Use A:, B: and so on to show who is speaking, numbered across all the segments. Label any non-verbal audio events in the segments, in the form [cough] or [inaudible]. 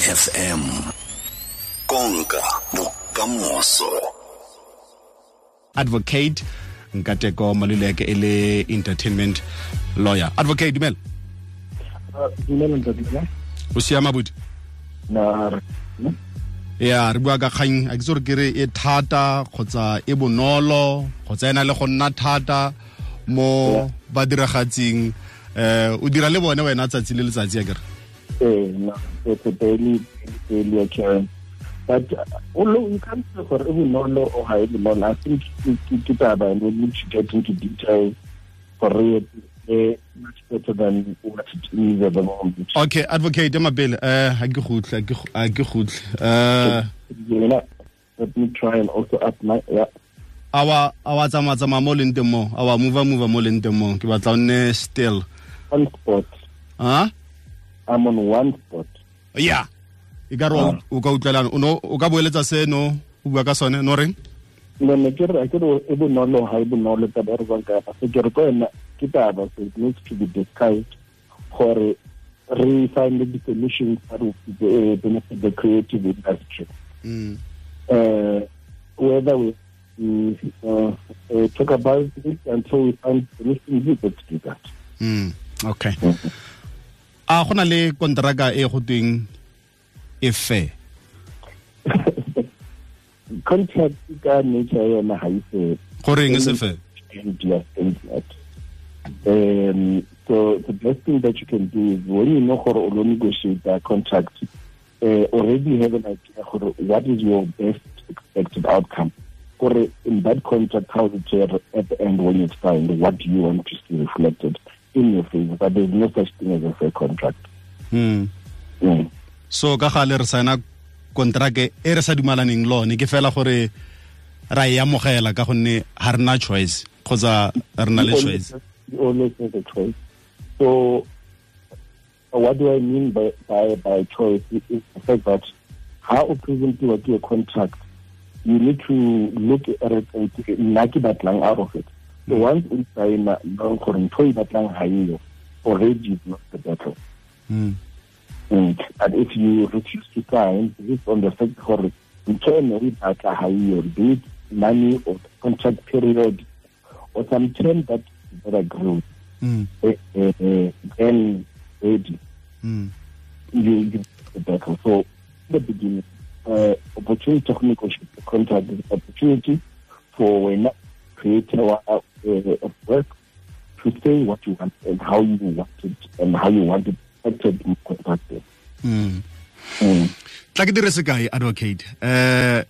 A: fm konka bokamoso.
B: Advocate nkateko maluleke e le entertainment lawyer. Advocate dumela.
C: Ntate
B: o siama bodi ya re bua ka kgang. A ke tse gore kere e thata kgotsa e bonolo kgotsa ena na le go nna thata mo badiragatsing eh o dira le bone wena tsatsi le letsatsi ya kere
C: eh na it's a daily daily occurrence but although you can't say for e bonolo or ha e bonolo i think ke ke taba and we need to get into details for eh much better than what it is at the moment.
B: Okay advocate mapele ha ke gutle ha ke- ha ke gutle eh
C: you know let me try and also up my yeah.
B: Awa awa tsama tsama mo leng teng mo? Awa move move mo leng teng mo? Ke batla o nne still.
C: One spot.
B: Ha
C: i'm on one spot.
B: Yeah. E ka re o ka utlwelana o o ka boeletsa seno o bua ka sone no reng?
C: No ne ke re ke re e bonolo ha e bonolo taba e re buang ka yona. Se ke re ko ena ke taba so it needs to be discussed gore re find the solution that will uh, benefit the creative industry.
B: Mm.
C: uh, whether we, we uh, uh, talk about it until we find solutions we to do that
B: Mm. okay a go na le kontraka e go tweng e fair [laughs]
C: contract ka nature yona ha e fair
B: goreng e se fair
C: and just things that. Um, so the best thing that you can do is when you know how to negotiate that contract, uh, already have an idea of what is your best expected outcome. Or in that contract, how it share at the end when it's signed, what do you want to see reflected in your favor? But there's no such thing as a fair contract.
B: mm.
C: Mm.
B: so ka gale re sana contract e re sa dumalaneng le one ke fela gore ra e amogela ka gonne ga re na choice kgotsa re na le choice
C: always- You a choice. So, what do I mean by by, by choice? Is the fact that how presentiwa ke your contract, you need to look at it "Nna ke batlang out of it. So once we sign, uh, gore ntho e batlang eyo, already it's not the battle.
B: mm.
C: Mm. But if you refuse to sign based on the fact gore ntho e ne o batla ha eyo, be it money or contract period or some term that that agreed,
B: Mm.
C: uh, uh, uh, then ready
B: Mm.
C: you you the battle. So in the beginning, uh, opportunity to negotiate the contract is opportunity for when creator say what you want and how you want it and how you want it acted in contract.
B: Mm.
C: Mm.
B: tla ke dire sekai advocate eh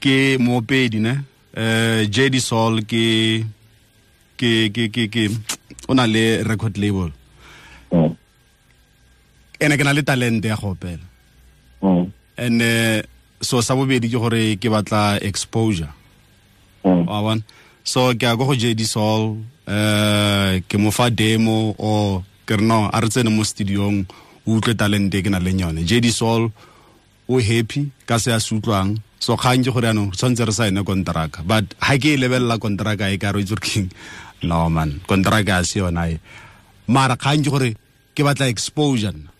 B: ke moopedi ne eh jd sol ke ke ke ke ke o na le record label
C: Mm.
B: ene ke na le talente ya go opela
C: Mm.
B: and eh so sa bobedi ke gore ke batla exposure
C: Mm.
B: wa bona so ke a go go jd sol eh ke mo fa demo o ke re a re tsene mo studiong o utlwe talente ke na le yone. Jd sol o happy ka se a se utlwang. So kgang ke gore yanong tshwanetse re sa ene contraka but ha ke e lebelela contraka e ka re itse king no man kontraka a se yona e. Mara kgang ke gore ke batla exposure nna.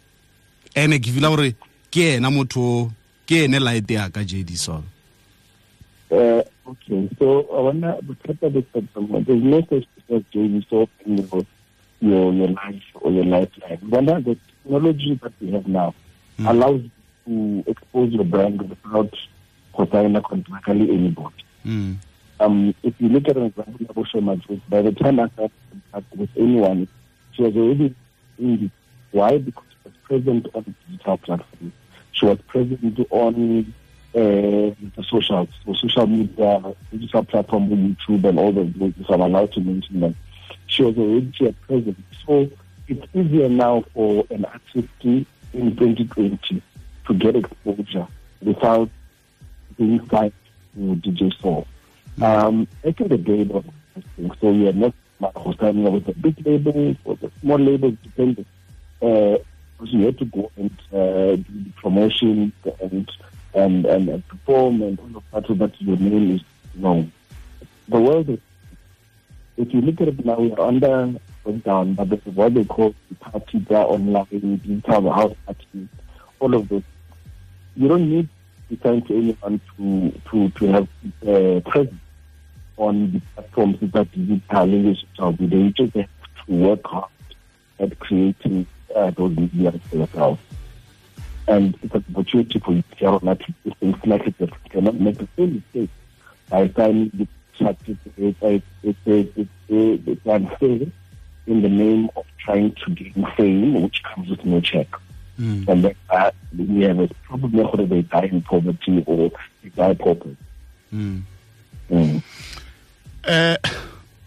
B: Ene ke fila gore ke ena motho ke ene light ya ka jd sol
C: okay, so I look at this someone. There's no such thing as doing so your, your your life or your lifeline. Wonder the technology that we have now allows you to expose your brand without consigning contractually anybody.
B: mm.
C: Um, if you look at an example of Sho Madjozi, by the time I started contact with anyone, she was already in it. Why? Because she was present on the digital platform. She was present on uh, the socials, so social media, digital platform, YouTube, and all those places. I'm allowed to mention them. She was already here present. So it's easier now for an artist in 2020 to get exposure without being signed to DJ Soul. Um, back in the day, so we are not signing with a big label or the small label, depending. Uh, you had to go and uh, do the promotion and, and and and perform and all of that so that your name is known. The world is, if you look at it now, we are under down, but this is what they call the party there online, digital house party. all of those. You don't need to sign to anyone to to to have uh, presence on the platforms that digital digital media. You just have to work hard at creating uh, those media for yourself. And it's an opportunity for you to to things like it. Cannot make the same mistake by signing the certificate. It's, it's, unfair in the name of trying to gain fame, which comes with no check.
B: Mm.
C: And that, uh, we have a problem whether they die in poverty or they die poor.
B: Mm.
C: Mm.
B: eh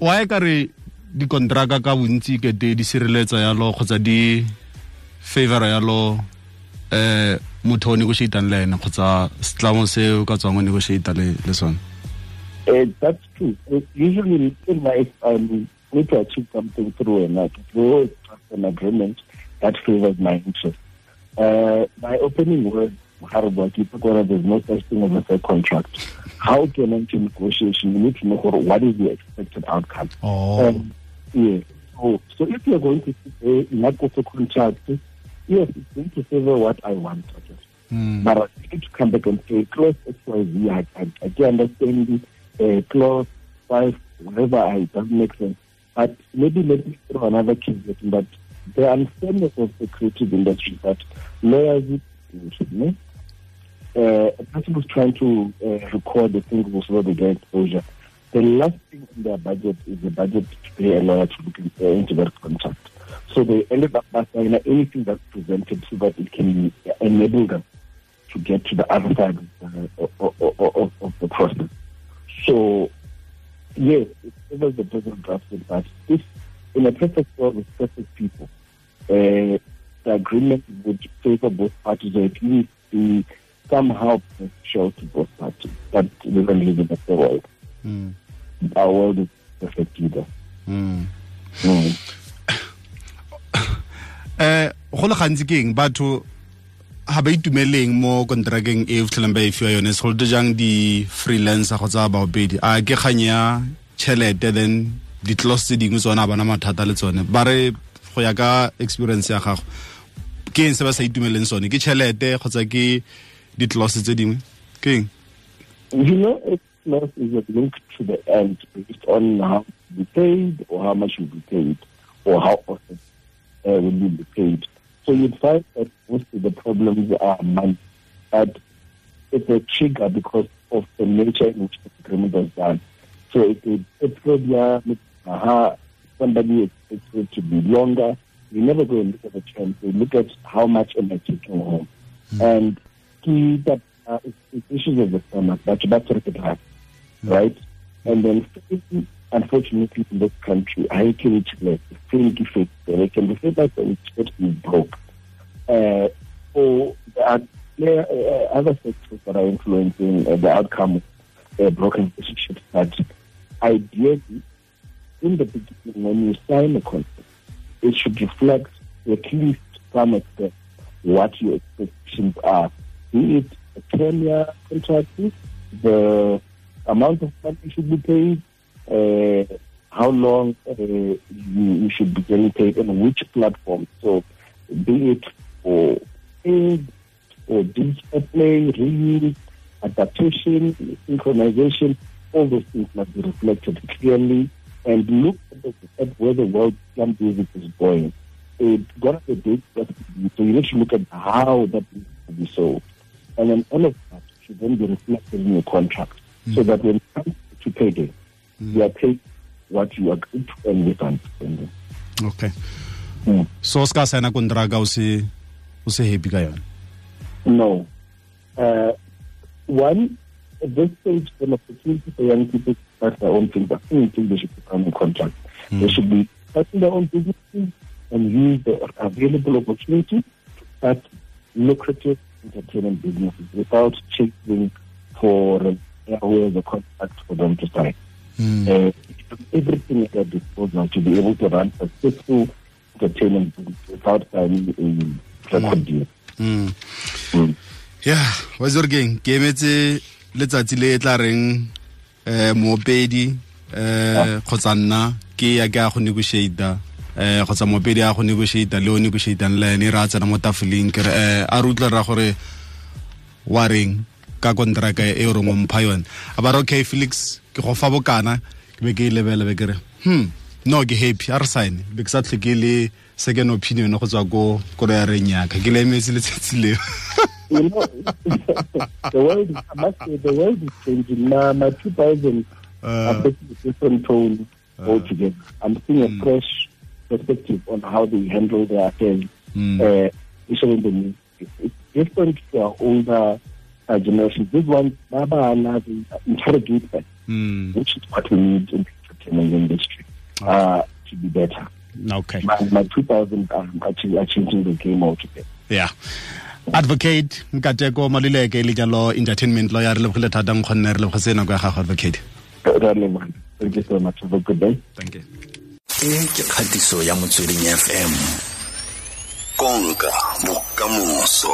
B: wa e ka dikontraka ka bontsi ke di sireletsa yalo kgotsa di favor yalo eh motho o negotiatang le ene kgotsa setlamo se o ka tswang o negotiata le le sone
C: Uh, that's true. Uh, usually in life, um, need to achieve something through an act. We always trust an agreement that favors my interest. Uh, my opening word, there's no such thing as a fair contract. How to enter negotiation, you need to know what is the expected outcome.
B: oh
C: Um, yeah So, so if you're going to say not go to contract, yes, it's going to favor what I want. I guess.
B: mm.
C: But I need to come back and say clause X, Y, Z. I, I, I can understand the uh, clause five, whatever. I it doesn't make sense. But maybe let me throw another case. But the unfairness of the creative industry that lawyers, me, uh, a person who's trying to uh, record the thing was they get exposure. The last thing in their budget is the budget to pay a lawyer to look in- into that contract. So they ended up by anything that's presented so that it can enable them to get to the other side of, of, of, of the process. So, yes, it favors the person drafted, but if in a perfect world with perfect people, uh, the agreement would favor both parties, or at least be somehow beneficial to both parties. But we don't live in a fair world.
B: Mm.
C: Our world is perfect either.
B: Mm.
C: Mm.
B: Eh go le gantsi ke eng? Batho ga ba itumeleng mo kontrakeng e fitlhelang ba e fiwa yone segolote jang di-freelancer kgotsa baopedi? A ke kgang ya tšhelete then di-clos tse dingwe tsone a bana mathata le tsone. Ba re go ya ka experience ya gago ke eng se ba sa itumeleng sone? Ke tšhelete kgotsa ke di-clos tse dingwe? Ke eng?
C: You know, uh, will be paid. So you'd find that most of the problems are money, but it's a trigger because of the nature in which the agreement was done. So if it, it's good, yeah, somebody expects it to be longer, you never go and look at the terms. You look at how much am I taking home. And key that uh, it's, it's issues of the stomach, but that's what it has, right? And then, unfortunately, in this country, I can reach less. Film defects, they can be famous and it's be broke. Uh, so there are uh, other factors that are influencing uh, the outcome of uh, broken relationships. But ideally, in the beginning, when you sign a contract, it should reflect at least some extent what your expectations are. Be it a 10 year contract, the amount of money should be paid, uh, how long uh, you, you should be getting paid, and which platform. So, be it for paid or digital play, reading, adaptation, synchronization, all those things must be reflected clearly and look at, where the world can music is going. It got a date, so you need to look at how that needs to be sold. And then all of that should then be reflected in your contract so that when it comes to payday, you are paid what you agreed to earn with understanding.
B: okay
C: Mm.
B: so o se ka signa kontraka o se o se happy ka
C: No. Uh, one, at this stage, an opportunity for young people to start their own things. I don't think they should become a contract. They should be starting their own businesses and use the available opportunity to start lucrative entertainment businesses without chasing for uh, where the contract for them to sign.
B: Mm.
C: Uh, everything at their disposal to be able to run successful entertainment without signing a record deal.
B: Mm.
C: Mm.
B: ya wa itse gore ke emetse letsatsi le tla reng um moopedi um kgotsa nna ke ya ke ya go negotiata eh go tsa mopedi a go negotiate le o negotiatang le ene ra tsena mo ke re eh a ra gore wa reng ka kontraka e o reng o mpha yone a ba re okay felix ke go fa bokana ke be ke e lebele be ke re hmm no ke happy a re sign be ke sa tlhe ke le second opinion go tswa ko koro ya reng yaka ke le emetse letsatsi leo
C: you know, the world, I must say, the world is changing. My, my 2000
B: Uh,
C: are taking a different tone altogether. I'm seeing a
B: Mm.
C: fresh perspective on how they handle their affairs,
B: Mm.
C: uh, especially in the news. It's different to our older uh, generations. This one, Baba and I interrogate that,
B: mm.
C: which is what we need in the entertainment industry uh, to be better.
B: okay
C: My, my 2000 are actually are changing the game altogether.
B: yeah advocate nkateko maluleke le jalo entertainment lawyer re lebogile thata nkgonne re lebogetse nako ya gago advocate
C: Thank you so much. Have a good day.
B: thank you
A: e ke kgatiso ya motsweding fm konka bokamoso